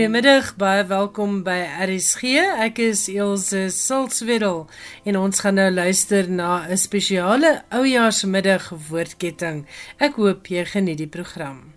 Goeiemiddag, baie welkom by RSG. Ek is Elsje Siltswedel en ons gaan nou luister na 'n spesiale oujaarsmiddag woordketting. Ek hoop jy geniet die program.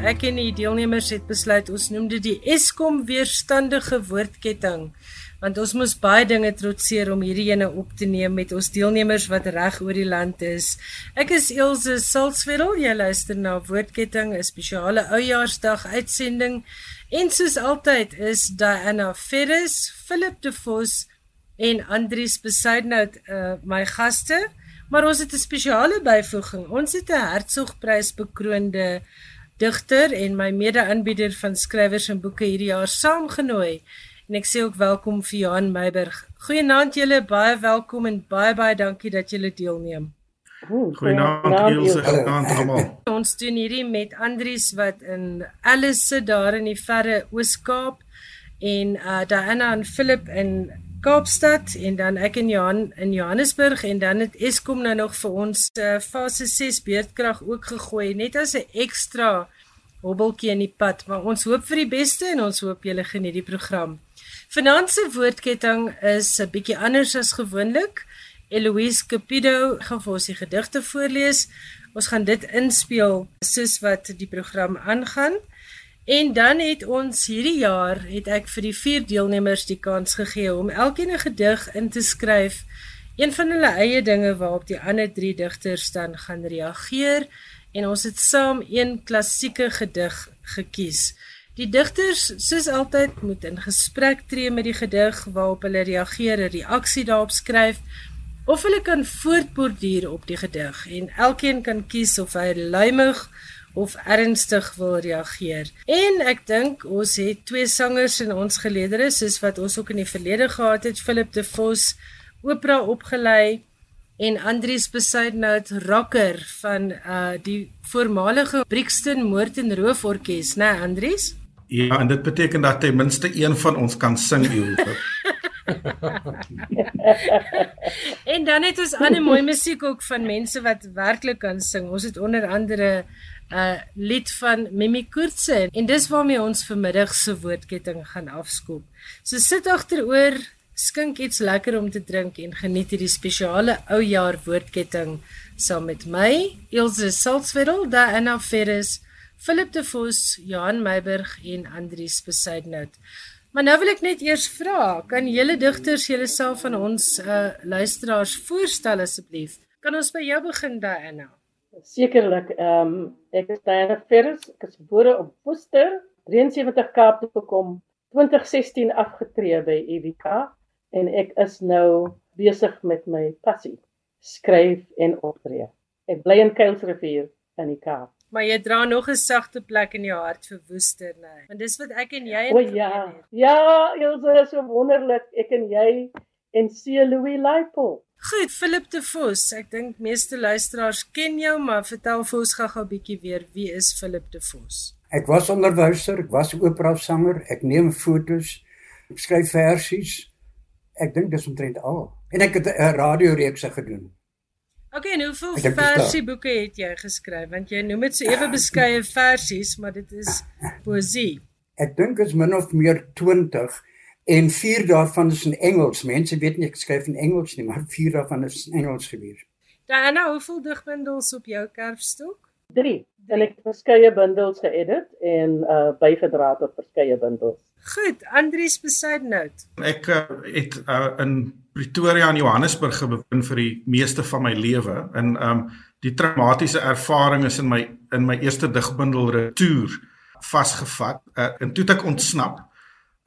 Ek en die deelnemers het besluit ons noem dit die Eskom weerstandige woordketting want ons moes baie dinge trotseer om hierdie ene op te neem met ons deelnemers wat reg oor die land is. Ek is Elsje Silswedel. Jy luister na Woordketting, 'n spesiale oujaarsdag uitsending. En soos altyd is Diana Ferris, Philip De Vos en Andries Besuidnout uh, my gaste. Maar ons het 'n spesiale byvoeging. Ons het 'n Hertzogprys bekroonde digter en my mede-aanbieder van skrywers en boeke hierdie jaar saamgenooi. En ek sê ook welkom vir Johan Meiberg. Goeienaand julle, baie welkom en baie baie dankie dat julle deelneem. Goeienaand Elsje, goeienaand almal. Ons doen hierdie met Andries wat in Alice sit daar in die verre Oos-Kaap en uh Diana en Philip in Kaapstad en dan ek en Johan in Johannesburg en dan het Eskom nou nog vir ons uh, fase 6 beerdkrag ook gegooi net as 'n ekstra hobbeltjie in die pad, maar ons hoop vir die beste en ons hoop julle geniet die program. Vanaand se woordketting is 'n bietjie anders as gewoonlik. Eloise Capido gaan vir ons die gedigte voorlees. Ons gaan dit inspel soos wat die program aangaan. En dan het ons hierdie jaar het ek vir die vier deelnemers die kans gegee om elkeen 'n gedig in te skryf. Een van hulle eie dinge waarop die ander 3 digters dan gaan reageer en ons het saam een klassieke gedig gekies. Die digters, soos altyd, moet in gesprek tree met die gedig waarop hulle reageer, 'n reaksie daarop skryf of hulle kan voortborduur op die gedig en elkeen kan kies of hy luimig of ernstig wil reageer. En ek dink ons het twee sangers in ons geleedere soos wat ons ook in die verlede gehad het, Philip de Vos, opera opgelei en Andries Besuidnout rocker van uh die voormalige Brixton Moord en Roof Orkees, né, nee, Andries? Ja, en dit beteken dat ten minste een van ons kan sing Ilse. en dan het ons ander mooi musiek ook van mense wat werklik kan sing. Ons het onder andere 'n uh, lied van Mimi Koortse en dis waarmee ons vanmiddag se woordketting gaan afskop. So sit agteroor, skink iets lekker om te drink en geniet hierdie spesiale oujaar woordketting saam met my, Ilse Salzwedel, daar in Ferris. Philip de Vos, Johan Meiburg en Andries Besuidnout. Maar nou wil ek net eers vra, kan julle digters julleself aan ons uh, luisteraars voorstel asseblief? Kan ons by jou begin Diana? Sekerlik, ehm um, ek is Diana Ferris, ek is gebore op Woester, 73 Kaap toe gekom, 2016 afgetree by EWK en ek is nou besig met my passie, skryf en optree. Ek bly in Kuilsrivier in die Kaap. Maar jy dra nog 'n sagte plek in jou hart vir Woester, né? Nee. Want dis wat ek en jy O ja. Ja, Elsje is so wonderlik. Ek en jy en C Louis Laipo. Goed, Philip de Vos. Ek dink meeste luisteraars ken jou, maar vertel vir ons gou-gou 'n bietjie weer, wie is Philip de Vos? Ek was onderwyser, ek was opera sanger, ek neem fotos, ek skryf versies. Ek dink dis omtrent al. En ek het 'n radioreekse gedoen. Okay, en hoeveel versieboeke het jy geskryf? Want jy noem dit so ewe beskeie versies, maar dit is poesie. Ek dink is min of meer 20 en 4 daarvan is in Engels. Mense weet nie ek skryf in Engels nie, maar 4 daarvan is in Engels gewees. Diana, hoeveel digbundels op jou kerfstok? 3. En ek het verskeie bundels geëdit en uh bygedra tot verskeie bundels. Goed, Andries Besuidnout. Ek uh, het uh, in Pretoria in Johannesburg gebeur vir die meeste van my lewe en um die traumatiese ervaring is in my in my eerste digbundel Retour vasgevat uh, en toe ek ontsnap.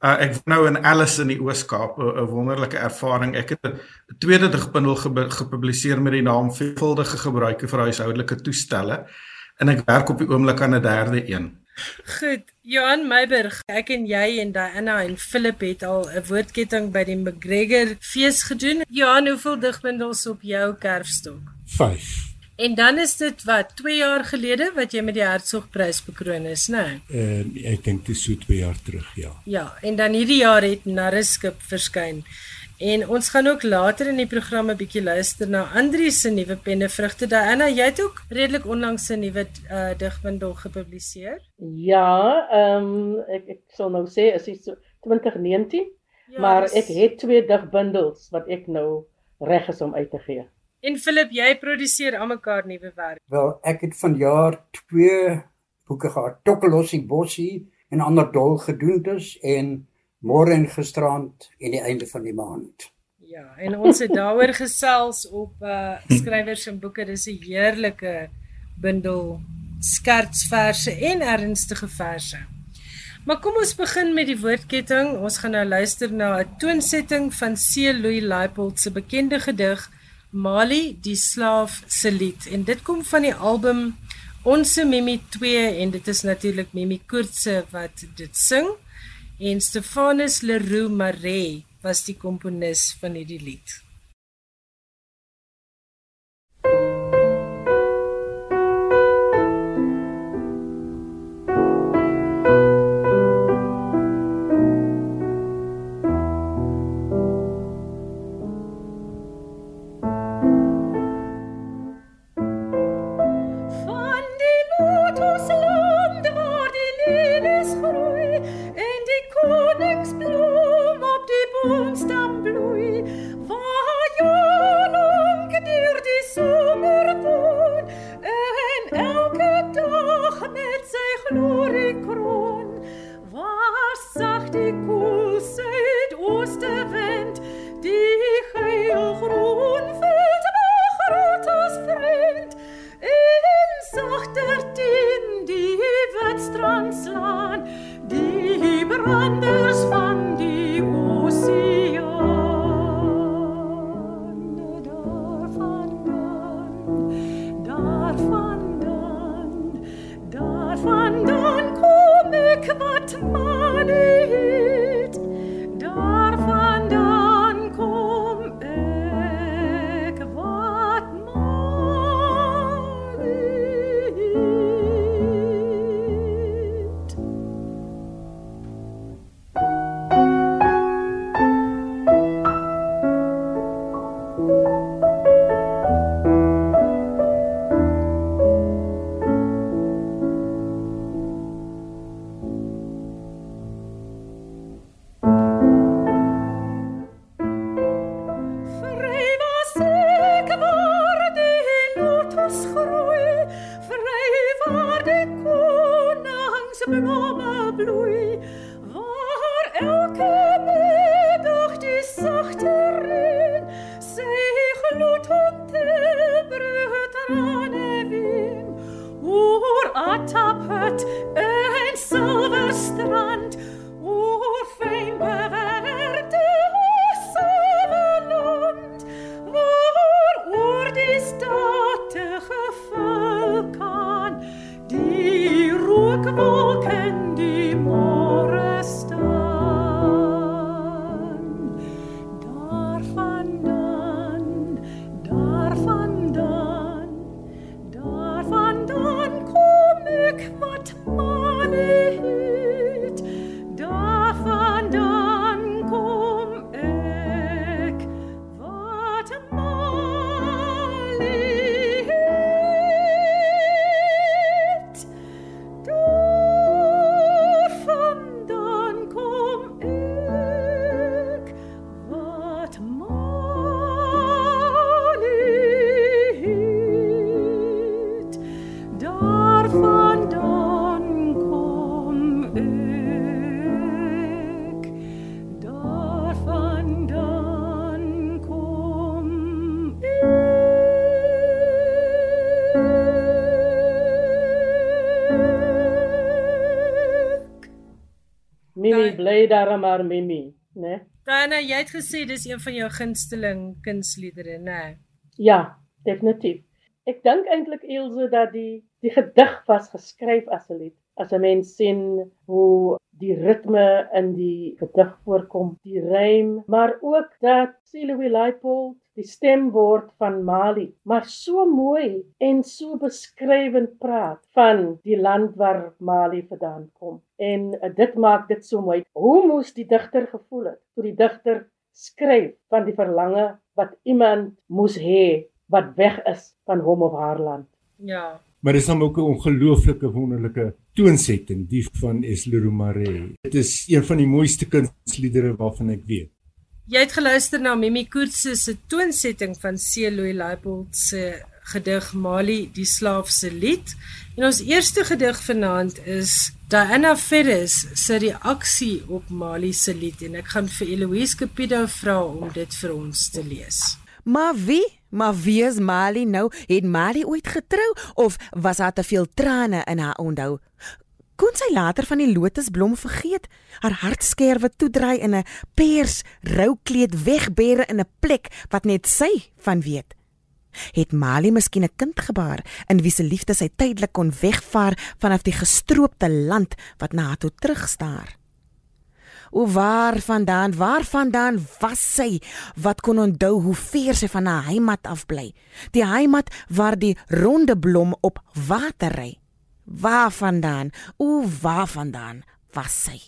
Uh, ek nou in Alice in die Oos-Kaap 'n wonderlike ervaring. Ek het 'n tweede digbundel ge gepubliseer met die naam Veelvuldige gebruike vir huishoudelike toestelle en ek werk op die oomblik aan 'n derde een. Goed, Johan Meiberg, ek en jy en Diana en Philip het al 'n woordketting by die McGregor fees gedoen. Johan, hoeveel digbundels op jou kerfstok? 5. En dan is dit wat 2 jaar gelede wat jy met die Hertzogprys bekroon is, né? Nee? Uh, ek dink dit is so 2 jaar terug, ja. Ja, en dan hierdie jaar het Narreskip verskyn. En ons gaan ook later in die program 'n bietjie luister na Andri se nuwe pennevrugte. Diana, jy het ook redelik onlangs 'n nuwe uh, digbundel gepubliseer. Ja, ehm um, ek ek sal nou sê is dit so 2019, ja, maar ek het twee digbundels wat ek nou reg is om uit te gee. En Philip, jy produseer almekaar nuwe werk. Wel, ek het vanjaar twee boeke gehad, Tokkelossie Bossie en ander dol gedoentes en môre en gisterand en die einde van die maand. Ja, en ons het daaroor gesels op uh skrywers en boeke. Dis 'n heerlike bundel skertsverse en ernstige verse. Maar kom ons begin met die woordketting. Ons gaan nou luister na 'n toonsetting van C. Louis Leipold se bekende gedig Mali die slaaf se lied en dit kom van die album Onse Mimi 2 en dit is natuurlik Mimi Koortse wat dit sing en Stefanus Leroux Marais was die komponis van hierdie lied. l'homme a bloui, var elke jy het gesê dis een van jou gunsteling kunsliedere, né? Ja, definitief. Ek dink eintlik Elsje dat die die gedig was geskryf as 'n lied. As 'n mens sien hoe die ritme in die gedig voorkom, die rym, maar ook dat Siloe Leipold die stemwoord van Mali, maar so mooi en so beskrywend praat van die land waar Mali vandaan kom. En uh, dit maak dit so mooi. Hoe moes die digter gevoel het toe die digter skryf van die verlange wat iemand moes hê wat weg is van hom of haar land. Ja. Maar dis dan ook 'n ongelooflike wonderlike toonsetting die van Eslero Mare. Dit is een van die mooiste kunsliedere waarvan ek weet. Jy het geluister na Mimi Koortse se toonsetting van Celoy Leipold se gedig Mali die slaaf se lied. En ons eerste gedig vanaand is Diana Ferris se reaksie op Mali se lied en ek gaan vir Eloise Capido vra om dit vir ons te lees. Maar wie? Maar wie is Mali nou? Het Mali ooit getrou of was daar te veel trane in haar onthou? Kon sy later van die lotusblom vergeet? Haar hartskerwe toedry in 'n pers roukleed wegbere in 'n plek wat net sy van weet. Het Mali miskien 'n kind gebaar in wie se liefde sy tydelik kon wegvaar vanaf die gestroopte land wat na haar toe terugstaar? O waar vandaan, waar vandaan was sy wat kon onthou hoe ver sy van haar heimat af bly? Die heimat waar die ronde blom op water ry. Waar vandaan? O waar vandaan was sy?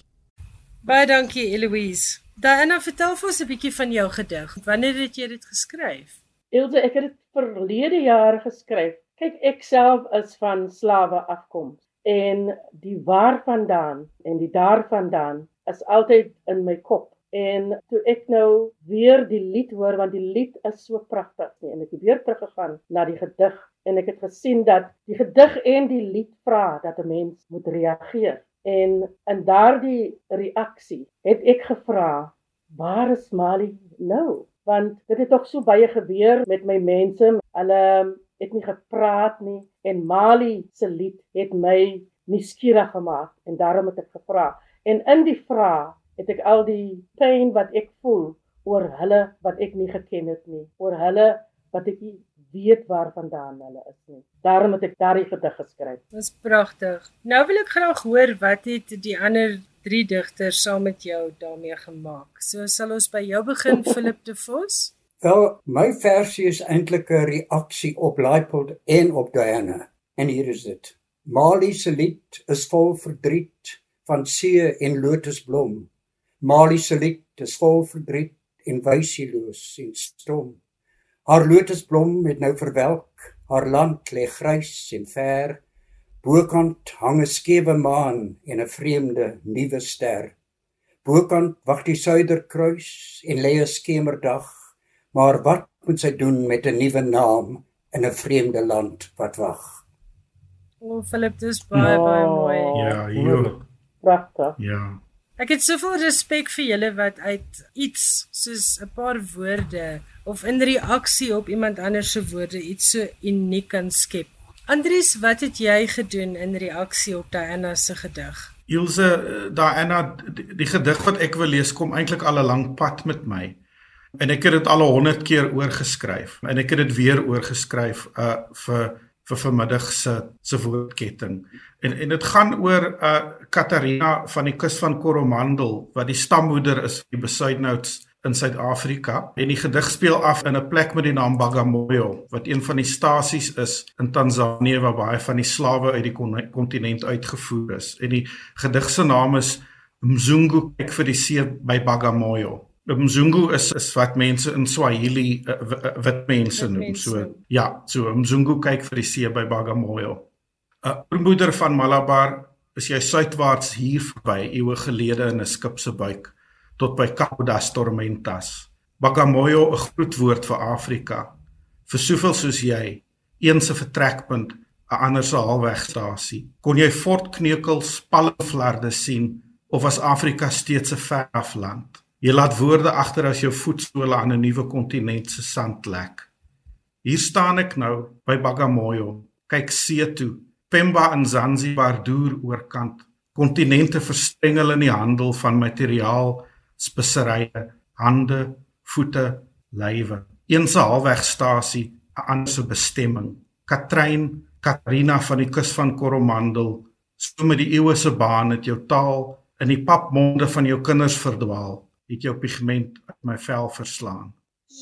Baie dankie Eloise. Diana, vertel vir ons 'n bietjie van jou gedig. Wanneer het jy dit geskryf? Ilse, ek het dit verlede jaar geskryf. Kyk, ek self is van slawe afkoms en die waar vandaan en die daar vandaan is altyd in my kop. En toe ek nou weer die lied hoor want die lied is so pragtig nie en ek het weer teruggegaan na die gedig en ek het gesien dat die gedig en die lied vra dat 'n mens moet reageer. En in daardie reaksie het ek gevra, waar is Mali nou? Want dit het tog so baie gebeur met my mense. Hulle het nie gepraat nie en Mali se lied het my nuuskierig gemaak en daarom het ek gevra En in die vraag het ek al die pyn wat ek voel oor hulle wat ek nie geken het nie, oor hulle wat ek nie weet waar vandaan hulle is nie. Daarom het ek daardie gedig geskryf. Dis pragtig. Nou wil ek graag hoor wat het die ander drie digters saam met jou daarmee gemaak. So sal ons by jou begin Philip de Vos. Wel, my versie is eintlik 'n reaksie op Leipold en op Diana. En hier is dit. Mali se lied is vol verdriet van see en lotusblom. Mali se lied is vol verdriet en wysieloos en stom. Haar lotusblom het nou verwelk, haar land lê grys en ver. Bokant hang 'n skewe maan en 'n vreemde nuwe ster. Bokant wag die suiderkruis en lê 'n skemerdag. Maar wat moet sy doen met 'n nuwe naam in 'n vreemde land wat wag? O, Philip, dis baie baie mooi. Ja, heerlik pragtig. Ja. Ek het soveel respek vir julle wat uit iets soos 'n paar woorde of in reaksie op iemand anders se woorde iets so uniek kan skep. Andries, wat het jy gedoen in reaksie op Diana se gedig? Ilse, Diana, die, die gedig wat ek wil lees kom eintlik al 'n lang pad met my. En ek het dit al 100 keer oorgeskryf en ek het dit weer oorgeskryf uh vir vir vanmiddag se se woordketting. En en dit gaan oor 'n uh, Katarina van die kus van Coromandel wat die stammoeder is van die Besuidnouts in Suid-Afrika. En die gedig speel af in 'n plek met die naam Bagamoyo wat een van die stasies is in Tansanië waar baie van die slawe uit die kontinent uitgevoer is. En die gedig se naam is Mzungu kyk vir die see by Bagamoyo. Mzungu is is wat mense in Swahili uh, wit mense noem. So ja, so Mzungu kyk vir die see by Bagamoyo. 'n uh, Oormoeder van Malabar is jy suidwaarts hier verby eeue gelede in 'n skip se buik tot by Cabo das Tormentas. Bagamoyo 'n groot woord vir Afrika. Vir soveel soos jy, een se vertrekpunt, 'n ander se halwegstasie. Kon jy Fort Kneukels, Palmflarde sien of was Afrika steeds 'n ver af land? Jy laat woorde agter as jou voetsole aan 'n nuwe kontinent se sand lek. Hier staan ek nou by Bagamoyo, kyk see toe, Pemba en Zanzibar deur oorkant, kontinente verstrengel in die handel van materiaal, speserye, hande, voete, lywe. Een se halwegstasie, 'n ander se bestemming. Katrein, Katrina van die kus van Coromandel, so met die eeue se baan het jou taal in die papmonde van jou kinders verdwaal het jou pigment uit my vel verslaan.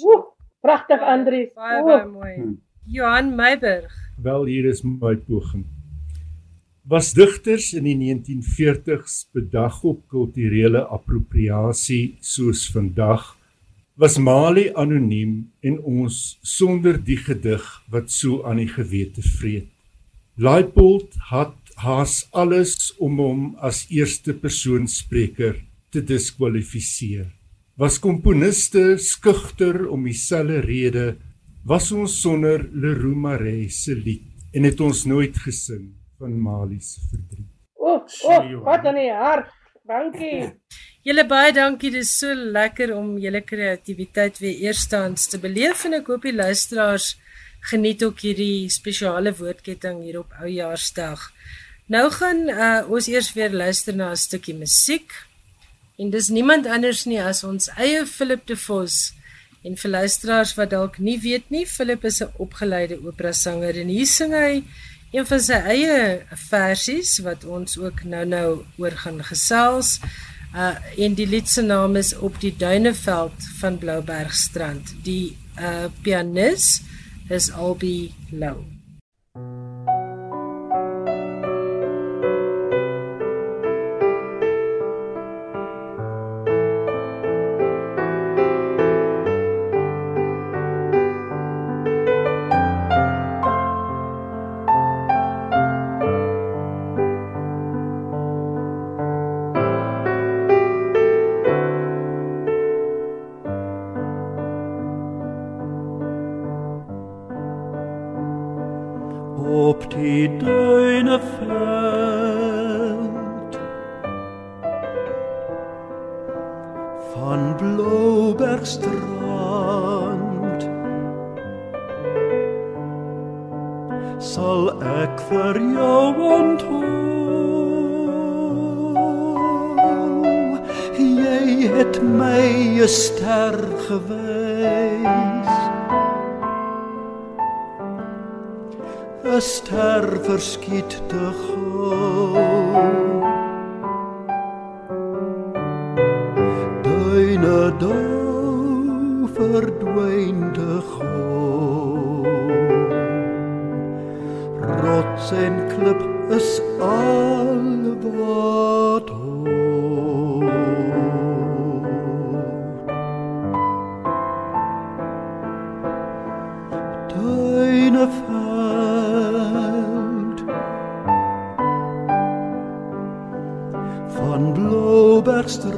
Woe, pragtig Andri. Baie baie mooi. Hmm. Johan Meiberg. Wel hier is my poging. Was digters in die 1940s bedag op kulturele appropriasie soos vandag was Mali anoniem en ons sonder die gedig wat so aan die gewete vreet. Leipold het haas alles om hom as eerste persoon spreker te diskwalifiseer. Was komponiste skugter om dieselfde rede was ons sonder Leroux Marais se lied en het ons nooit gesing van Mali se verdriet. O, oh, wat dan die hart. Dankie. Julle baie dankie. Dit is so lekker om julle kreatiwiteit weer eerstens te beleef en ek hoop die luisteraars geniet ook hierdie spesiale woordketting hier op Oujaarsdag. Nou gaan uh, ons eers weer luister na 'n stukkie musiek. En dis niemand anders nie as ons eie Philip de Vos. En vir luisteraars wat dalk nie weet nie, Philip is 'n opgeleide opera sanger en hier sing hy een van sy eie versies wat ons ook nou-nou oor gaan gesels. Uh en die lied se naam is Op die duineveld van Bloubergstrand. Die uh pianis is Albie Lou. Sühne fällt. Von Blobergs Strand.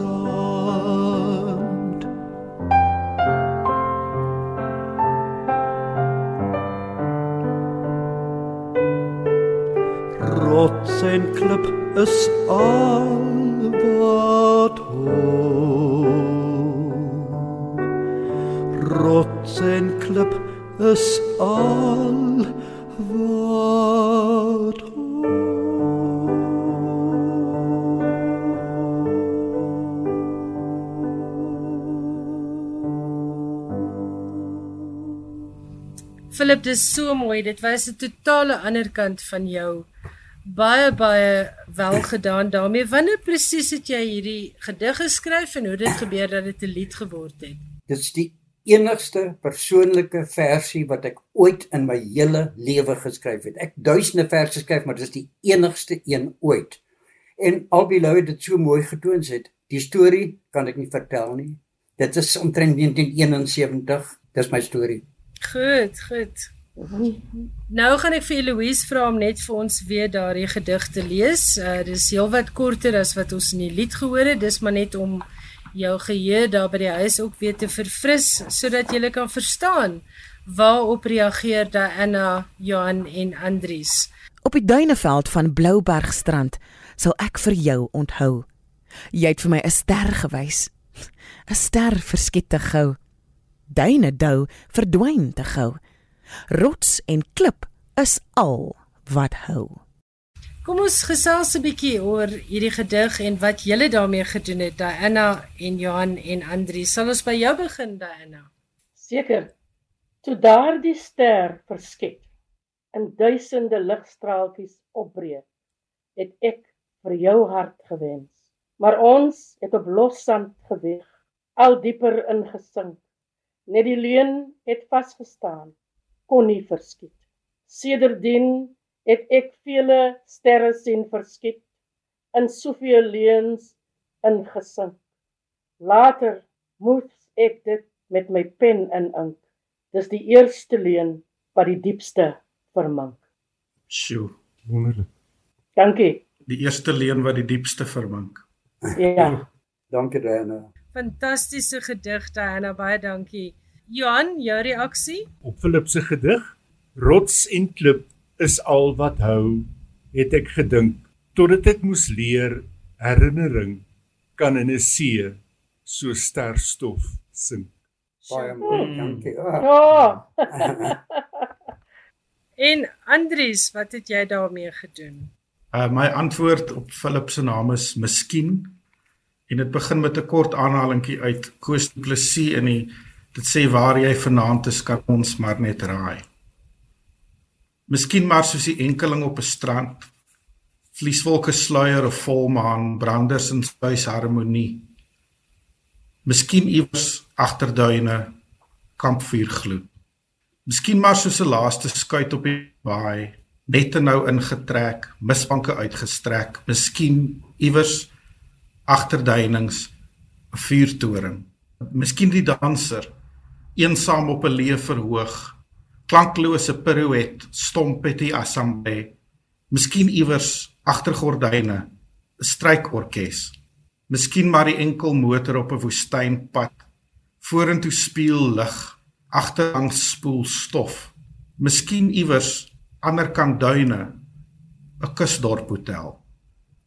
Rotzenklöpp es auf. Philip, dis so mooi. Dit was 'n totale ander kant van jou. Baie baie wel gedaan daarmee. Wanneer presies het jy hierdie gedig geskryf en hoe dit gebeur dat dit 'n lied geword het? Dit is die enigste persoonlike versie wat ek ooit in my hele lewe geskryf het. Ek duisende verse skryf, maar dit is die enigste een ooit. En albei lou dit so mooi getoon het. Die storie kan ek nie vertel nie. Dit is omtrent 1971. Dis my storie. Goed, goed. Nou gaan ek vir Eloise vra om net vir ons weer daardie gedig te lees. Uh dis heelwat korter as wat ons in die lied gehoor het. Dis maar net om jou geheue daar by die huis ook weer te verfris sodat jy kan verstaan waarop reageer Diana, Johan en Andries. Op die duineveld van Bloubergstrand sal ek vir jou onthou. Jy het vir my 'n ster gewys. 'n Ster verskiet te gou duine dou verdwyn te gou. Rots en klip is al wat hou. Kom ons gesels 'n bietjie oor hierdie gedig en wat julle daarmee gedoen het, Diana en Johan en Andri. Sal ons by jou begin, Diana? Seker. Toe daardie ster verskep in duisende ligstraaltjies opbreek, het ek vir jou hart gewens. Maar ons het op lossand geweg, al dieper ingesink net die leuen het vasgestaan kon nie verskiet sedertdien het ek vele sterre sien verskiet in soveel leuns ingesink later moes ek dit met my pen in ink. Dis die eerste leuen wat die diepste vermink. Sjoe. Wonderlik. Dankie. Die eerste leen wat die diepste vermink. Ja. Dankie Diana. Fantastiese gedig Diana, baie dankie. Johan, jou reaksie? Op Philip se gedig Rots en klip is al wat hou, het ek gedink totdat ek moes leer herinnering kan in 'n see so sterstof sink. Baie mooi. Dankie. Ah. Ja. En Andries, wat het jy daarmee gedoen? Uh my antwoord op Philip se naam is Miskien en dit begin met 'n kort aanhalingkie uit Koos Du Plessis in die dit sê waar jy vanaand is kan ons maar net raai. Miskien maar soos die enkeling op 'n strand vlieswolke sluier of volmaan branders in huisharmonie. Miskien iewers agter duine kampvuur gloed. Miskien maar soos 'n laaste skuit op die baai nette nou ingetrek, misbanke uitgestrek, miskien iewers agter duinings 'n vuurtoring. Miskien die danser eensaam op 'n leë verhoog, klanklose pirouet, stompetty assemblee. Miskien iewers agter gordyne 'n strykorkes. Miskien maar die enkel motor op 'n woestynpad, vorentoe spieël lig, agterlangs spoel stof. Miskien iewers anderkant duine 'n kusdorp hotel.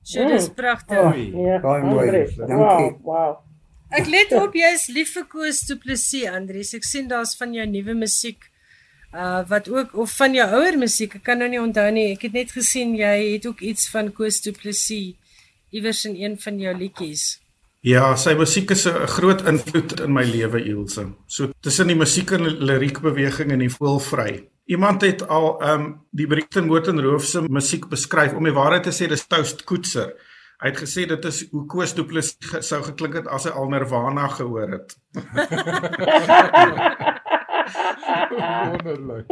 So dis Mm. pragtig. Oh, ja. baie mooi. Andries, Dankie. Wow, wow. Ek let op jy is lief vir Koos Du Plessis, Andries. Ek sien daar's van jou nuwe musiek uh wat ook of van jou ouer musiek. Ek kan nou nie onthou nie. Ek het net gesien jy het ook iets van Koos Du Plessis iewers in een van jou liedjies. Ja, sy musiek is 'n groot invloed in my lewe, Ilse. So tussen die musiek en liriekbeweging en die voelvry. Iemand het al ehm um, die Brighton Motenroof se musiek beskryf om die waarheid te sê dis Toast Koetser. Hy het gesê dit is hoe Koos Du Plessis ge- sou geklink het as hy al Nirvana gehoor het. Wonderlik.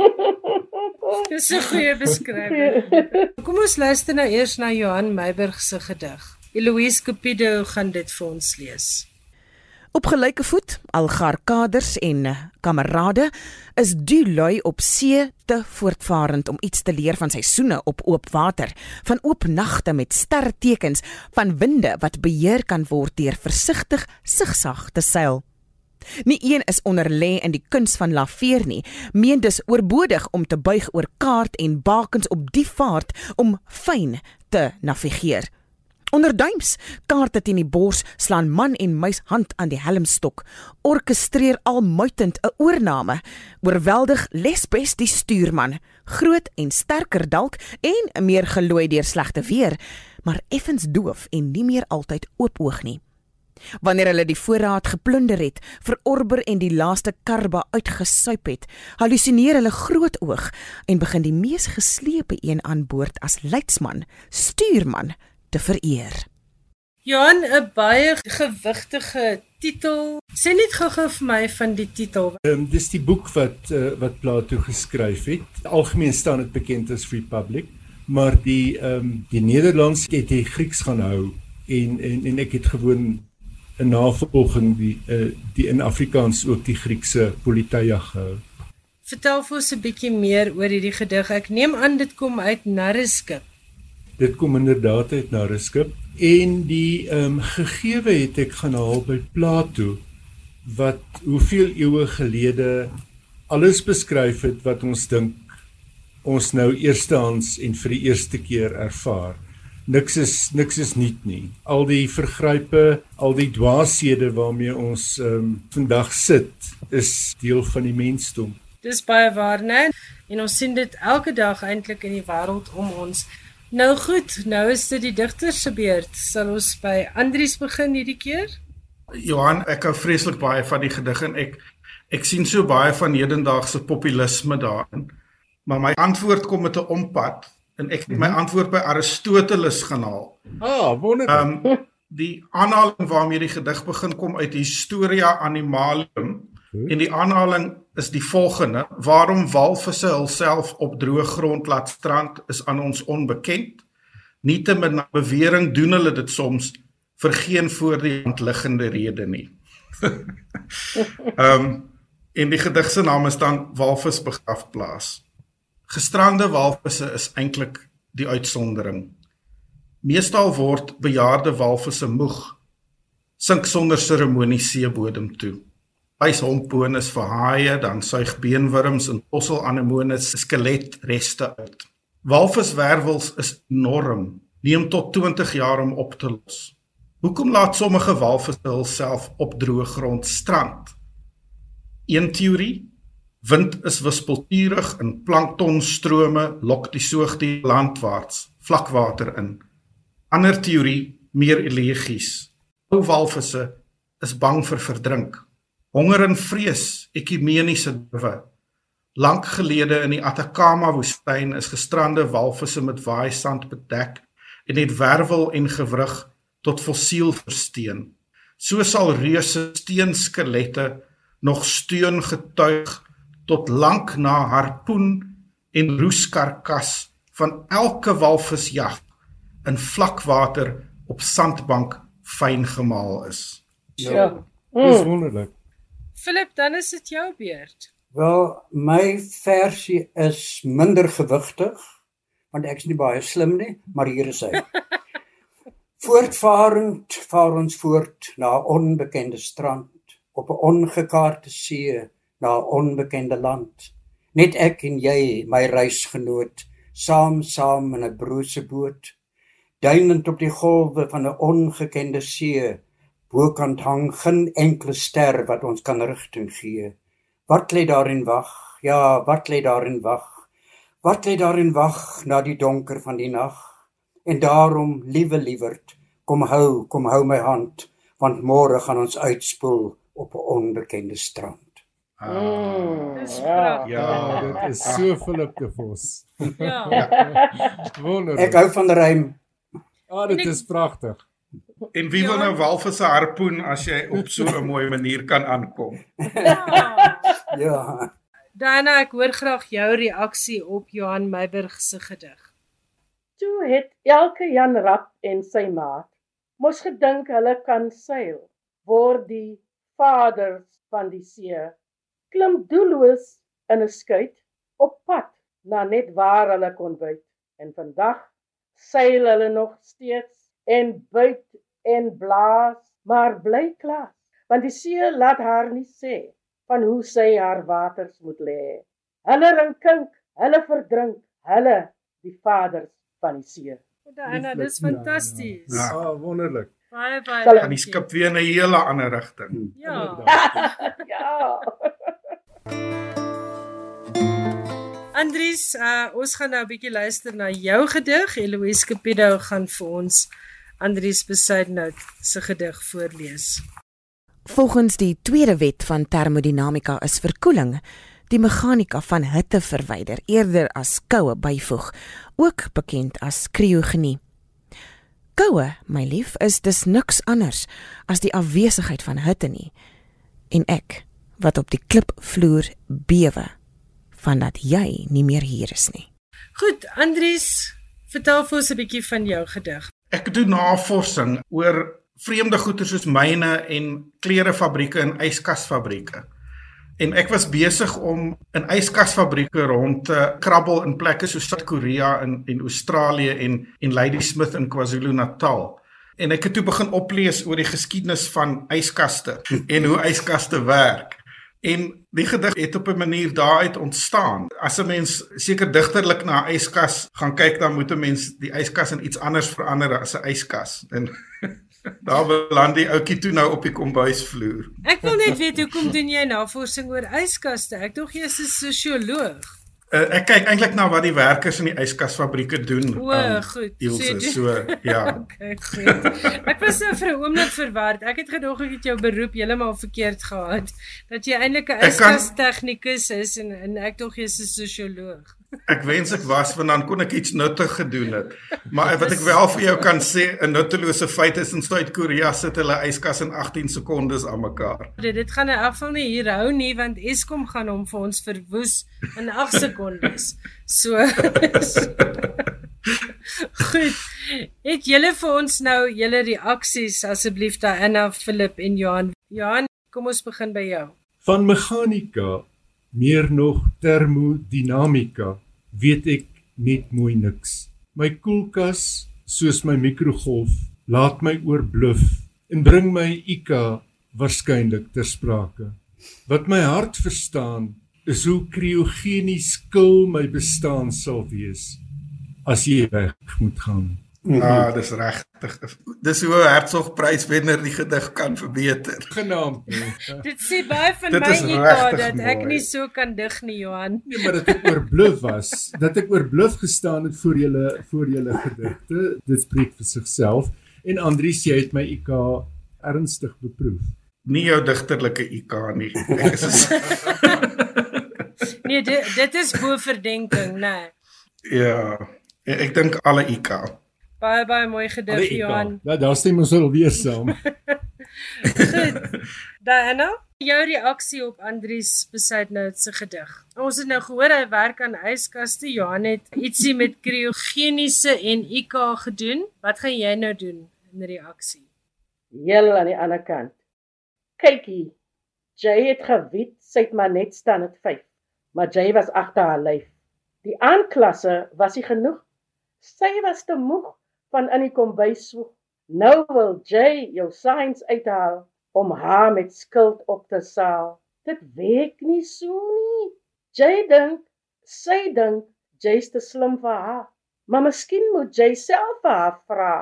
Dis 'n goeie beskrywing. Kom ons luister nou eers na Johan Meiburg se gedig. Eloise Cupido gaan dit vir ons lees. Op gelyke voet, Algar kaders en eh, kamerade is Dului op see te voortvarend om iets te leer van seisoene op oop water, van oop nagte met sterretekens, van winde wat beheer kan word deur versigtig sigsag te seil. Nie een is onder lê in die kuns van laveer nie, meen dus oorbodig om te buig oor kaart en bakens op die vaart om fyn te navigeer. Onder duims, kaarte teen die bors, slaan man en muis hand aan die helmstok, orkestreer almuitend 'n oorname, oorweldig lesbes die stuurman, groot en sterker dalk en meer gelooi deur slegte weer, maar effens doof en nie meer altyd oopoog nie. Wanneer hulle die voorraad geplunder het, verorber en die laaste karba uitgesuip het, halusineer hulle groot oog en begin die mees geslepe een aan boord as leidsman, stuurman te vereer. Johan, 'n baie gewigtige titel. Sê net gou-gou vir my van die titel. Ehm um, dis die boek wat uh, wat Plato geskryf het. Algemeen staan dit bekend as Republic, maar die ehm um, die Nederlands het die Grieks gaan hou en en en ek het gewoon 'n navolging die uh, die in Afrikaans ook die Griekse Politeia gehou. Vertel vir ons 'n bietjie meer oor hierdie gedig. Ek neem aan dit kom uit Narreskip. Dit kom inderdaad uit na 'n skip en die ehm um, gegewe het ek gaan haal by Plato wat hoeveel eeue gelede alles beskryf het wat ons dink ons nou eerstehands en vir die eerste keer ervaar. Niks is niks is nuut nie. Al die vergrype, al die dwaashede waarmee ons ehm um, vandag sit, is deel van die mensdom. Dis baie waar, né? En ons sien dit elke dag eintlik in die wêreld om ons. Nou goed, nou is dit die digter se beurt. Sal ons by Andries begin hierdie keer? Johan, ek hou vreeslik baie van die gedig en ek ek sien so baie van hedendaagse populisme daarin. Maar my antwoord kom met 'n ompad en ek het my antwoord by Aristoteles gaan haal. Ah, wonderlik. Ehm um, die aanhaling waarmee die gedig begin kom uit Historia Animalium en die aanhaling is die volgende: Waarom walvisse hulself op droë grond laat strand is aan ons onbekend. Nietemin na bewering doen hulle dit soms vir geen voor die hand liggende rede nie. Ehm um, en die gedig se naam is dan Walvis begrafplaas. Gestrande walvisse is eintlik die uitsondering. Meestal word bejaarde walvisse moeg sink sonder seremonie seebodem toe. Hompoonis vir haie, dan suig beenwurms en posselanemones skeletreste uit. Walviswervels is enorm, neem tot 20 jaar om op te los. Hoekom laat sommige walvisse hulself op droë grond strand? Een teorie Wind is wispelturig en planktonstrome lok die soogdier landwaarts, vlakwater in. Ander teorie, meer elegies. Ou walvisse is bang vir verdrink. Honger en vrees, ekumeniese dwe. Lank gelede in die Atacama woestyn is gestrande walvisse met waaisand bedek en het wervel en gewrig tot fossiel versteen. So sal reuse steenskelette nog steun getuig tot lank na harpoen en roeskarkas van elke walvisjag in vlakwater op sandbank fyn gemaal is. Ja. Dis wonderlik. Philip, dan is dit jou beurt. Wel, my versie is minder gewigtig want ek is nie baie slim nie, maar hier is hy. Voortvarend vaar ons voort na 'n onbekende strand op 'n ongekaarte see na 'n onbekende land. Net ek en jy, my reisgenoot, saam saam in 'n brose boot, duinend op die golwe van 'n ongekende see. Bokant hang geen enkele ster wat ons kan rigting gee. Wat lê daarin wag? Ja, wat lê daarin wag? Wat lê daarin wag na die donker van die nag? En daarom, liewe liewerd, kom hou, kom hou my hand, want môre gaan ons uitspoel op 'n onbekende strand. Ah, mm, ja. ja, dit is so Philip de Vos. Ja. Wonderlik. Ek hou van rym. Ah, dit is pragtig. En wie ja. wil nou walvisse harpoen as jy op so 'n mooi manier kan aankom? Ja. ja. Dana, ek hoor graag jou reaksie op Johan Meiburg se gedig. Toe het elke Jan Rap en sy maat mos gedink hulle kan seil, word die vaders van die see klim doelloos in 'n skuit op pad na net waar hulle kon byt. En vandag seil hulle nog steeds en byt en blaas, maar bly klaar, want die see laat haar nie sê van hoe sy haar waters moet lê. Hulle rinkink, hulle verdrink, hulle die vaders van die see. Daina, dis fantasties. Ja, ja. Oh, wonderlik. Baie baie. Kan die skip weer in 'n hele ander rigting. Ja. ja. Andries, uh, ons gaan nou 'n bietjie luister na jou gedig. Eloise Capido gaan vir ons Andries Besuidnout se gedig voorlees. Volgens die tweede wet van termodinamika is verkoeling die meganika van hitte verwyder eerder as koue byvoeg, ook bekend as kriogenie. Koue, my lief, is dus niks anders as die afwesigheid van hitte nie. En ek wat op die klipvloer bewe vandat jy nie meer hier is nie. Goed, Andries, vertel vir ons 'n bietjie van jou gedig. Ek doen navorsing oor vreemde goeder soos myne en klerefabrieke en yskasfabrieke. En ek was besig om in yskasfabrieke rond te krabbel in plekke soos Suid-Korea en en Australië en en Ladysmith in KwaZulu-Natal. En ek het toe begin oplees oor die geskiedenis van yskaste en hoe yskaste werk. En die gedig het op 'n manier daaruit ontstaan. As 'n mens seker digterlik na 'n yskas gaan kyk, dan moet 'n mens die yskas in iets anders verander as 'n yskas. En daar beland die ouetjie toe nou op die kombuisvloer. Ek wil net weet hoekom doen jy navorsing oor yskaste? Ek dink jy is 'n sosioloog. Uh, ek kyk eintlik na wat die werkers in die yskasfabrieke doen. O, um, goed. Ilse, so, so ja. okay, goed. Ek was nou vir 'n oomblik verward. Ek het gedog ek het jou beroep heeltemal verkeerd gehad. Dat jy eintlik 'n yskas-tegnikus is en en ek dog jy's 'n sosioloog. Ek wens ek was want dan kon ek iets nuttig gedoen het. Maar wat ek wel vir jou kan sê, 'n nuttelose feit is in Suid-Korea sit hulle yskas in 18 sekondes aan mekaar. Dit dit gaan in elk geval nie hier hou nie want Eskom gaan hom vir ons verwoes in 8 sekondes. So Goed. Het julle vir ons nou julle reaksies asseblief Diana, Philip en Johan. Johan, Kom ons begin by jou. Van meganika, meer nog termodinamika, weet ek net mooi niks. My koelkas, soos my mikrogolf, laat my oorbluf en bring my IK waarskynlik ter sprake. Wat my hart verstaan, is hoe kriogenies skil my bestaan sal wees as jy weg moet gaan. Ah, dis regtig. Dis hoe 'n Hertzogpryswenner die gedig kan verbeter. Genaamd. Nee. Dit sê baie van Dit my regtig dat ek nie so kan dig nie, Johan. Nee, maar dat ek oorbluf was, dat ek oorbluf gestaan het voor julle voor julle gedigte. Dit spreek vir sigself. En Andries, jy het my IK ernstig beproef. Nie jou digterlike IK nie. Ek is Nee, dit dit is bo verdenking, nê. Nee. ja. Ek dink alle IK. Baie baie mooi gedig, Johan. Ja, daar stem ons al weer saam. Goed. Diana, jou reaksie op Andries Besuidnout se gedig. Ons het nou gehoor hy werk aan yskaste. Johan het ietsie met kriogeniese en IK gedoen. Wat gaan jy nou doen in reaksie? Heel aan die ander kant. Kykie. Jay het geweet sy het maar net staan met 5, maar Jay was agter haar lyf. Die aanklasse was nie genoeg. Sy was te moeg van in die kombuis swoeg. Nou wil Jay jou signs uithaal om haar met skuld op te saal. Dit werk nie so nie. Jay dink, sy dink Jay's te slim vir haar. Maar miskien moet Jay self vir haar vra,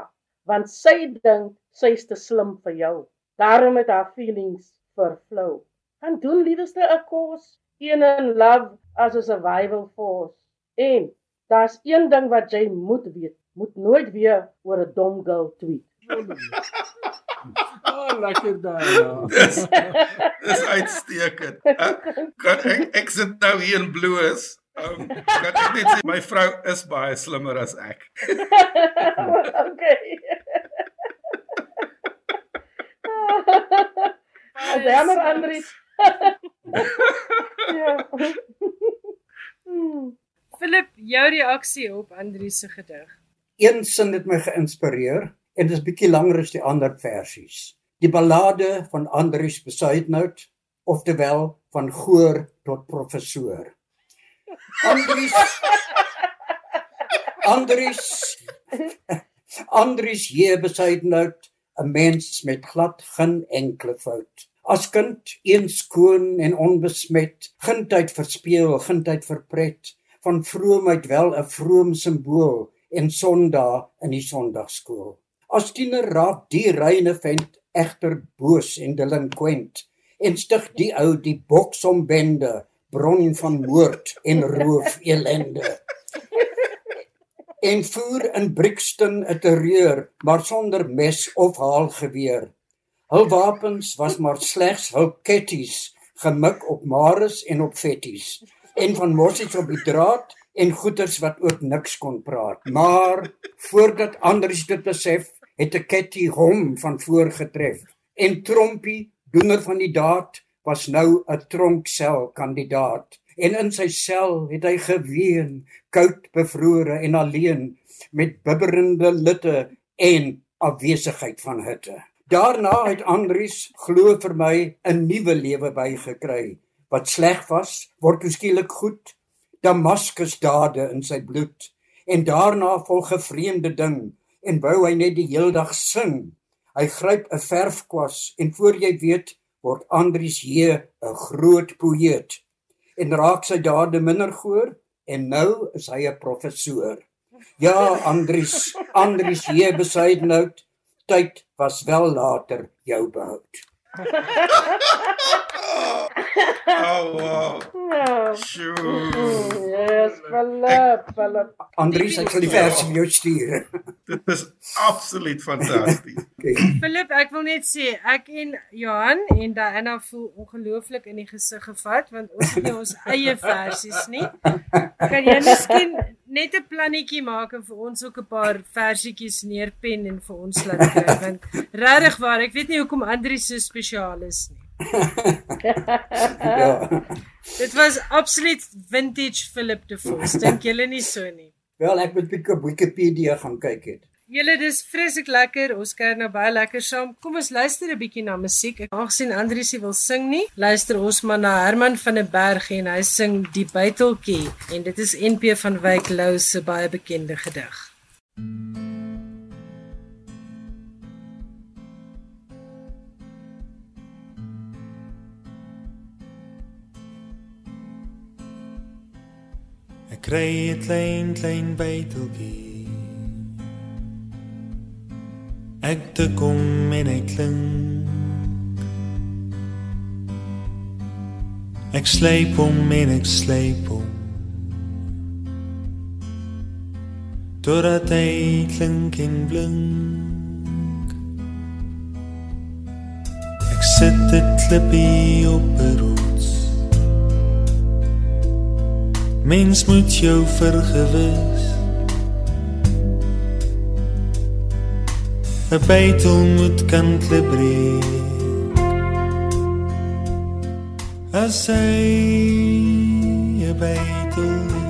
want sy dink sy's te slim vir jou. Daarom het haar feelings vervlou. Gaan doen liewerste 'n kos, een in love as 'n survival force. En daar's een ding wat jy moet weet, moet nooit weer oor 'n dom girl tweet. Oh, lekker daar. Dis dis uitstekend. Ek, kan ek ek sit nou hier in bloos. Um, kan ek net sê my vrou is baie slimmer as ek. okay. Jammer Andries. ja. Hmm. Philip, jou reaksie op Andries se gedig. Een sin het my geïnspireer en dit is bietjie langer as die ander versies. Die ballade van Andries Besuidnout, oftewel van goor tot professor. Andries Andries Andries hier Besuidnout, 'n mens met glad geen enkele fout. As kind een skoon en onbesmet, geen tyd verspeel, geen tyd verpret, van vroomheid wel 'n vroom simbool en Sondag in die Sondagskool. As tiener raak die reine vent egter boos en delinquent en stig die ou die boksombende bron van moord en roof elende. En voer in Brixton 'n terreur, maar sonder mes of haalgeweer. Hul wapens was maar slegs hul ketties, gemik op mares en op vetties en van mossies op die draad en goeters wat ook niks kon praat. Maar voordat Andries dit besef, het 'n ketty hom van voor getref en Trompie, doener van die daad, was nou 'n tronksel kandidaat. En in sy sel het hy geween, koud, bevrore en alleen met bibberende litte en afwesigheid van hitte. Daarna het Andries glo vir my 'n nuwe lewe bygekry. Wat sleg was, word skielik goed. Damaskus dade in sy bloed. En daarna volg 'n vreemde ding en wou hy net die heeldag sing. Hy gryp 'n verfkwas en voor jy weet word Andries hier 'n groot poëet. En raak sy dade minder goor en nou is hy 'n professor. Ja, Andries, Andries hier besuidnout. Tyd was wel later jou behoud. Oh wow. Sjoe. Yes, Philip, Philip. Andries, ek sal die vers vir jou stuur. Dit is absoluut fantasties. Okay. Philip, ek wil net sê ek en Johan en Diana voel ongelooflik in die gesig gevat want ons het nie ons eie versies nie. Kan jy miskien net 'n plannetjie maak en vir ons ook 'n paar versietjies neerpen en vir ons laat kry want regtig waar ek weet nie hoekom Andri so spesiaal is nie. Ja. Dit was absoluut vintage Philip de Vos. Dink julle nie so nie? Wel, ek moet bietjie op Wikipedia gaan kyk het. Julle dis vreeslik lekker. Ons kuier nou baie lekker saam. Kom ons luister 'n bietjie na musiek. Ek aangesien Andriesie wil sing nie, luister ons maar na Herman van der Berg en hy sing Die Buiteltjie en dit is NP van Wyk Lou se baie bekende gedig. Ek kry 'n klein klein buiteltjie ek te kom en ek klink. Ek sleep om en ek sleep om. Dorat hy klink en blink. Ek sit dit klippie op 'n Mens moet jou vergewis. 'n bytel moet kan klebreek as hy 'n bytel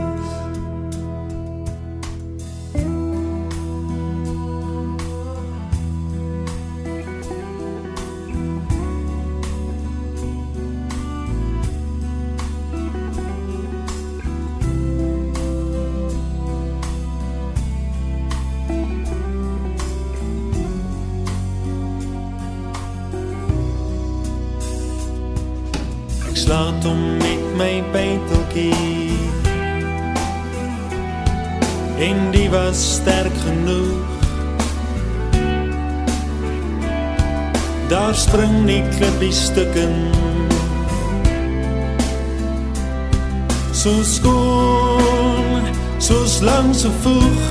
so skoon so lank so vroeg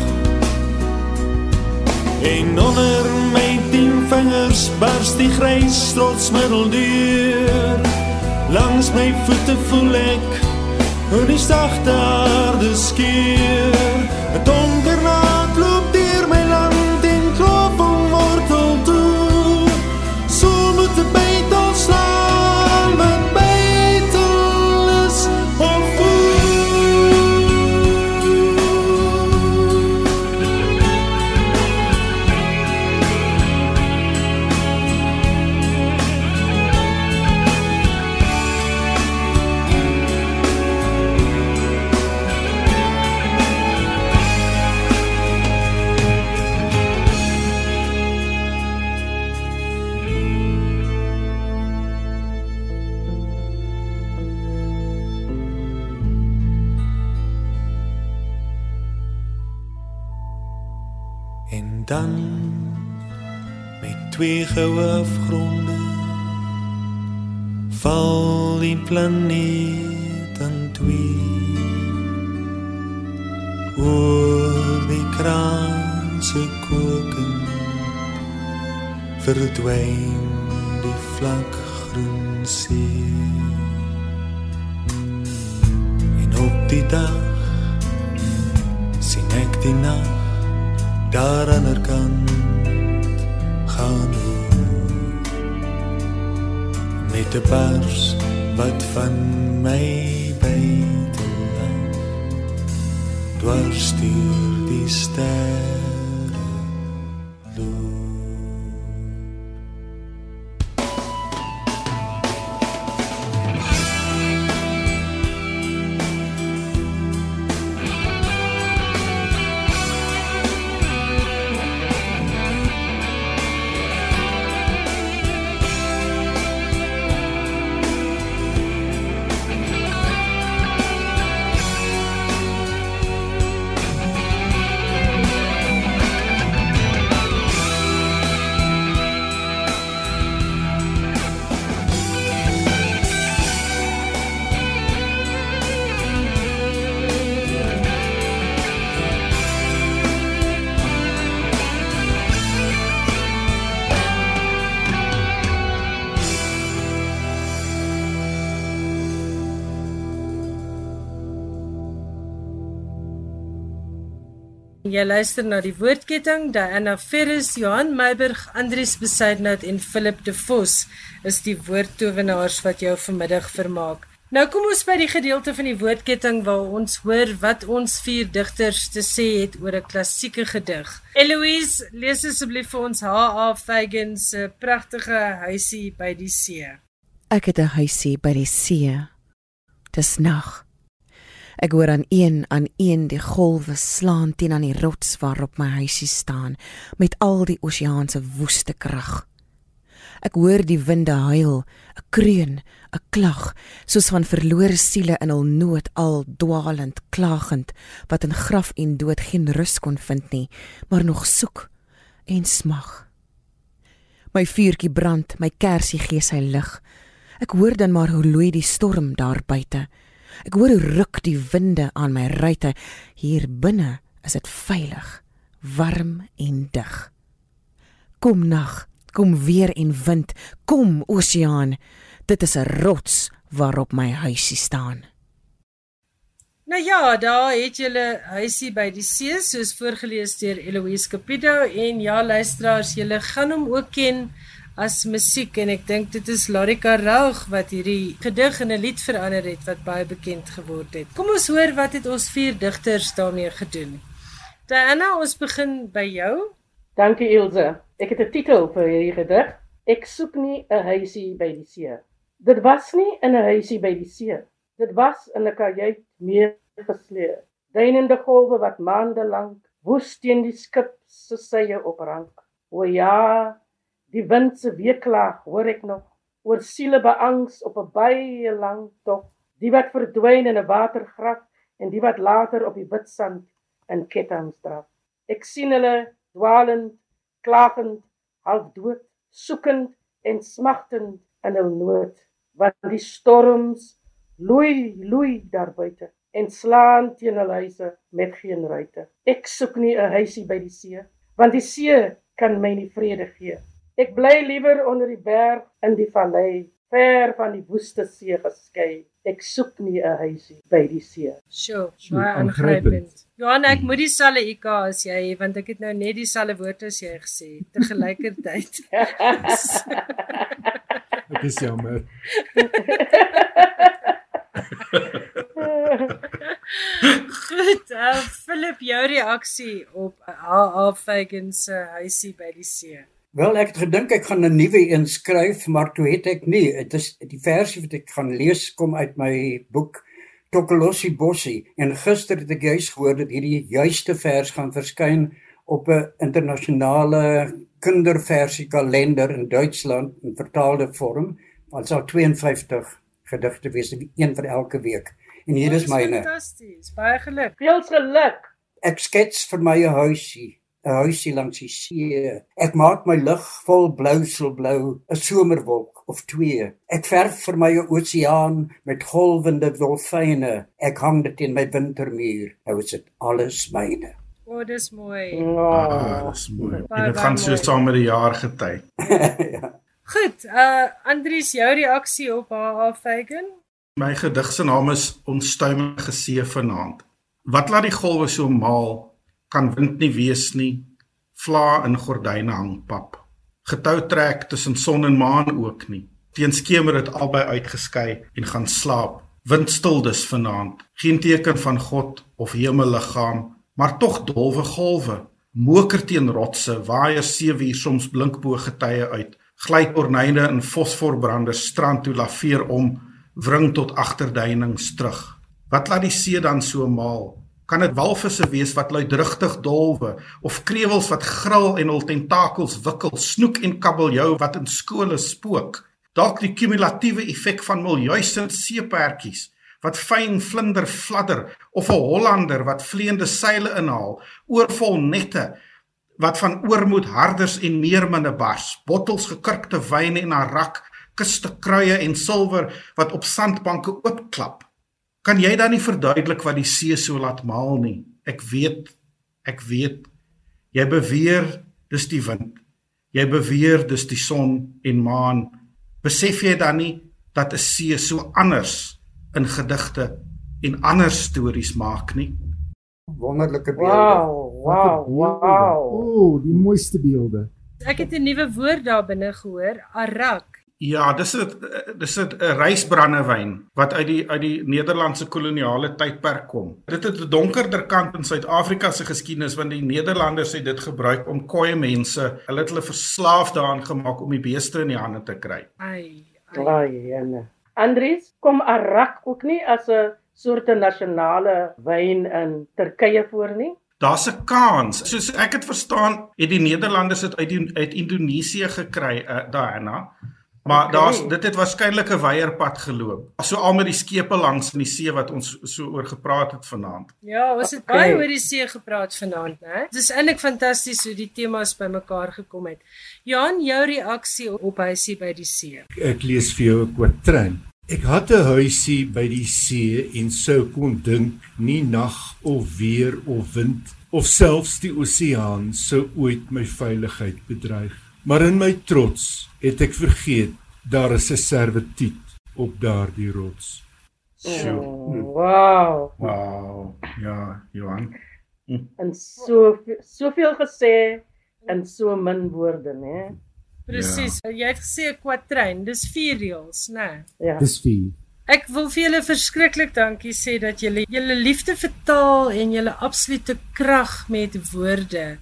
en onder my tien vingers barst die grys trots middeldeur Langs my voete voel ek hoe die sagte aarde skeur. 'n Donker nag goue afgronde. Val die planeet aan twee. Oor die kraanse koken verdwyn die vlak groen see. En op die dag met 'n pers wat van my bytel dwars deur die sterre Jy luister na die woordketting Diana Ferris, Johan Meiburg, Andries Besuidnout en Philip De Vos is die woordtowenaars wat jou vanmiddag vermaak. Nou kom ons by die gedeelte van die woordketting waar ons hoor wat ons vier digters te sê het oor 'n klassieke gedig. Eloise, lees asseblief vir ons H.A. Fagan se pragtige huisie by die see. Ek het 'n huisie by die see. Dis nag. Ek hoor aan een aan een die golwe slaan teen aan die rots waarop my huisie staan met al die oseaan se woeste krag. Ek hoor die winde huil, 'n kreun, 'n klag, soos van verlore siele in hul nood al dwaalend, klagend, wat in graf en dood geen rus kon vind nie, maar nog soek en smag. My vuurtjie brand, my kersie gee sy lig. Ek hoor dan maar hoe loei die storm daar buite. Ek hoor hoe ruk die winde aan my ruite. Hier binne is dit veilig, warm en dig. Kom nag, Kom weer en wind, kom oseaan. Dit is 'n rots waarop my huisie staan. Nou ja, daar het julle huisie by die see soos voorgeles deur Eloise Capito en ja luisteraars, julle gaan hom ook ken as musiek en ek dink dit is Larika Raug wat hierdie gedig in 'n lied verander het wat baie bekend geword het. Kom ons hoor wat het ons vier digters daarmee gedoen. Diana, ons begin by jou. Dankie Ilse. Ek het 'n titel vir hierdie gedig. Ek soek nie 'n huisie by die see. Dit was nie in 'n huisie by die see. Dit was in 'n kajuit meer gesleer. Duinende golwe wat maande lank woes teen die skip se sye oprank. O ja, die wind se weeklag hoor ek nog oor siele beangs op 'n baie lang tog. Die wat verdwyn in 'n watergraf en die wat later op die wit sand in kettinge draf. Ek sien hulle dwaalend klagend, half dood, soekend en smagtend in hul nood, want die storms loei, loei daar buite en slaan teen hul huise met geen ruite. Ek soek nie 'n huisie by die see, want die see kan my nie vrede gee. Ek bly liewer onder die berg in die vallei, ver van die woeste see geskei. Ek soek nie 'n huisie by die see. Sjoe, baie aangrypend. Johan, ek moet dieselfde IK as jy want ek het nou net dieselfde woorde as jy gesê te gelykertyd. Dit is jammer. Goed, uh, Philip, jou reaksie op AA Fagan se huisie by die see. Wel ek het gedink ek gaan 'n nuwe een skryf, maar toe het ek nie. Dit is die versie wat ek gaan lees kom uit my boek Tokolossi Bossie en gister het ek juis gehoor dat hierdie juiste vers gaan verskyn op 'n internasionale kinderversie kalender in Duitsland in vertaalde vorm. Dit sal 52 gedigte wees, een vir elke week. En hier is myne. Fantasties. Baie geluk. Veel geluk. Ek skets vir my 'n huisie 'n huisie langs die see. Ek maak my lig vol blouselblou, 'n somerwolk of twee. Ek verf vir my 'n oseaan met golwende dolfyne. Ek hang dit in my wintermuur. Nou is dit alles myne. O, oh, dis mooi. Oh, dis mooi. En dit gaan so saam met die jaar gety. ja. Goed, uh Andries, jou reaksie op haar Fagan? My gedig se naam is Onstuimige See vanaand. Wat laat die golwe so maal kan wind nie wees nie. Vla in gordyne hang pap. Getou trek tussen son en maan ook nie. Teen skemer het albei uitgeskei en gaan slaap. Windstil dus vanaand. Geen teken van God of hemelliggaam, maar tog dolwe golwe. Moker teen rotse, waaier seewier soms blink bo getye uit. Gly ornyne in fosforbrande strand toe laveer om, wring tot agterduinings terug. Wat laat die see dan so maal? Kan dit walvisse wees wat luidrigtig dolwe of krewels wat gril en hul tentakels wikkel, snoek en kabeljou wat in skole spook? Dalk die kumulatiewe effek van miljoene seepertjies wat fyn vlinder fladder of 'n hollander wat vleiende seile inhaal, oorvol nette wat van oormoed harders en meer minne bars, bottels gekurkte wyn en arak, kuste kruie en silwer wat op sandbanke oopklap. Kan jy dan nie verduidelik wat die see so laat maal nie? Ek weet, ek weet. Jy beweer dis die wind. Jy beweer dis die son en maan. Besef jy dan nie dat 'n see so anders in gedigte en ander stories maak nie? Wonderlike beelde. Wow, wow, wow. O, oh, die mooiste beelde. Ek het 'n nuwe woord daar binne gehoor, arak. Ja, dis 'n dis 'n rysbrandewyn wat uit die uit die Nederlandse koloniale tydperk kom. Dit het 'n donkerder kant in Suid-Afrika se geskiedenis want die Nederlanders het dit gebruik om koeie mense, hulle het hulle verslaaf daaraan gemaak om die beeste in die hande te kry. Ai. Ai, en Andries, kom Arak ook nie as 'n soort nasionale wyn in Turkye voor nie? Daar's 'n kans. Soos ek het verstaan, het die Nederlanders dit uit die, uit Indonesië gekry, uh, Diana. Maar Okay. daar's dit het waarskynlik 'n weierpad geloop. So al met die skepe langs in die see wat ons so oor gepraat het vanaand. Ja, ons het Okay. baie oor die see gepraat vanaand, né? Dis eintlik fantasties hoe die temas bymekaar gekom het. Johan, jou reaksie op huisie by die see. Ek lees vir jou 'n kwatryn. Ek het 'n huisie by die see en sou kon dink nie nag of weer of wind of selfs die oseaan sou ooit my veiligheid bedreig. Maar in my trots het ek vergeet daar is 'n servitut op daardie rots. Sjoe. Oh, wow. Wow. Ja, Johan. En so soveel gesê in so min woorde, né? Presies. Ja. Jy het gesê 'n kwatryn, dis vier reëls, né? Ja. Dis vir Ek wil vir julle verskriklik dankie sê dat julle julle liefde vir taal en julle absolute krag met woorde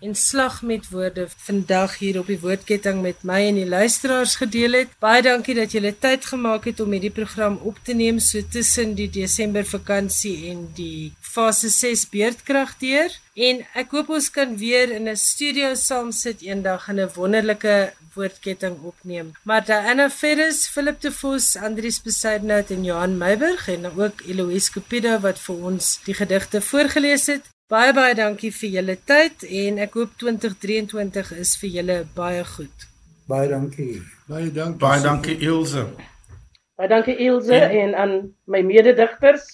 en slag met woorde vandag hier op die woordketting met my en die luisteraars gedeel het. Baie dankie dat julle tyd gemaak het om hierdie program op te neem so tussen die Desember vakansie en die fase 6 beerdkrag deur. En ek hoop ons kan weer in 'n studio saam sit eendag en 'n wonderlike woordketting opneem. Maar Diana Ferris, Philip de Vos, Andries Besuidnout en Johan Meiburg en ook Eloise Cupido wat vir ons die gedigte voorgeles het. Baie baie dankie vir julle tyd en ek hoop 2023 is vir julle baie goed. Baie dankie. Baie dankie. Baie dankie Ilse. Baie dankie Ilse En- en aan my mededigters.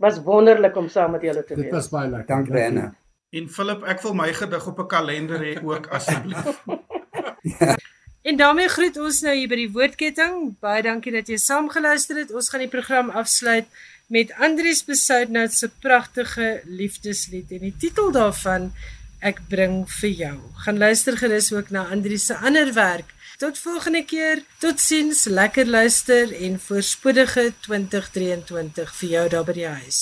Was wonderlik om saam met julle te Dit wees. was baie lekker. Dankie Anna. En Philip, ek wil my gedig op 'n kalender hê ook asseblief. En daarmee groet ons nou hier by die woordketting. Baie dankie dat jy saamgeluister het. Ons gaan die program afsluit met Andries Besuidnout se pragtige liefdeslied en die titel daarvan Ek bring vir jou. Gaan luister gerus ook na Andries se ander werk. Tot volgende keer. Totsiens, lekker luister en voorspoedige 2023 vir jou daar by die huis.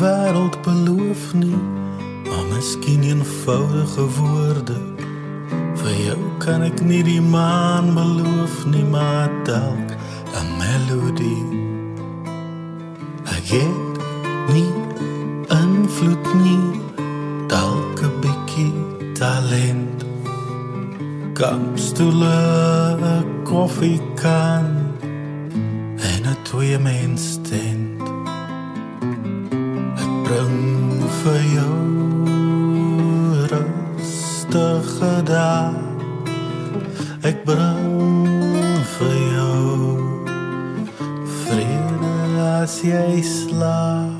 Wêreld beloof nie, maar miskien eenvoudige woorde. Vir jou kan ek nie die maan beloof nie, maar dalk 'n melodie. Ek het nie invloed nie, dalk 'n bietjie talent. Kampstoele, 'n koffiekan en 'n twee mens tent. Bring vir jou rustige dae. Ek bring vir jou vrede as jy slaap.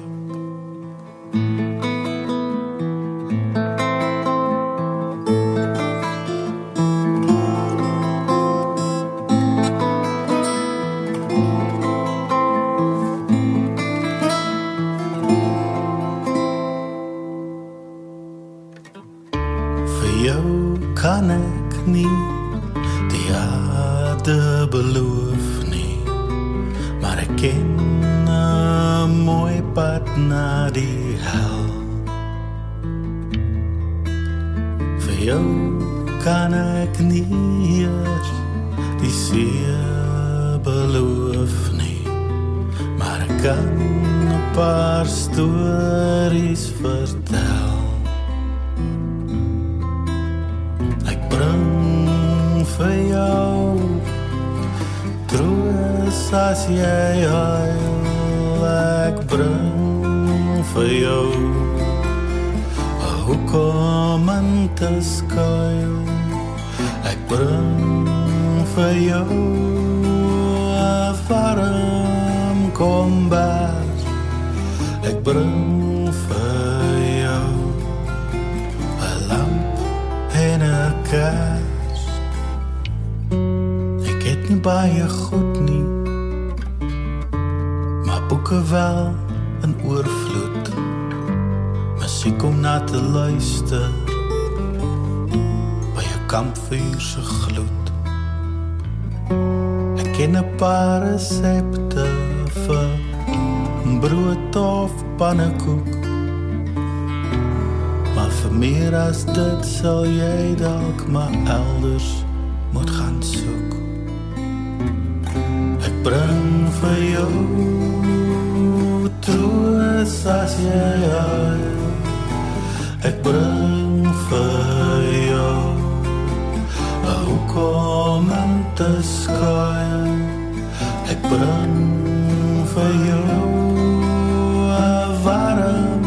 Baie goed nie. Maar boeke wel in oorvloed. Musiek om na te luister. By 'n kampvuur se gloed. Ek ken 'n paar resepte vir brood of pannekoek. Maar vir meer as dit sal jy dalk maar elders bring vir jou troos as jy huil. Ek bring vir jou 'n hoekom om te skuil. Ek bring vir jou 'n warm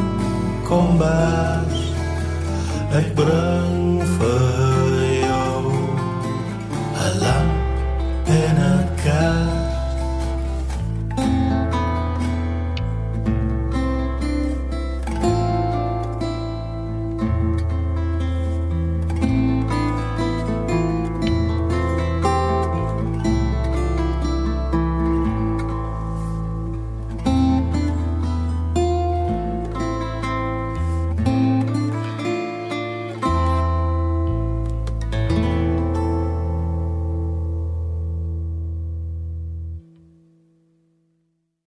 kombers. Ek bring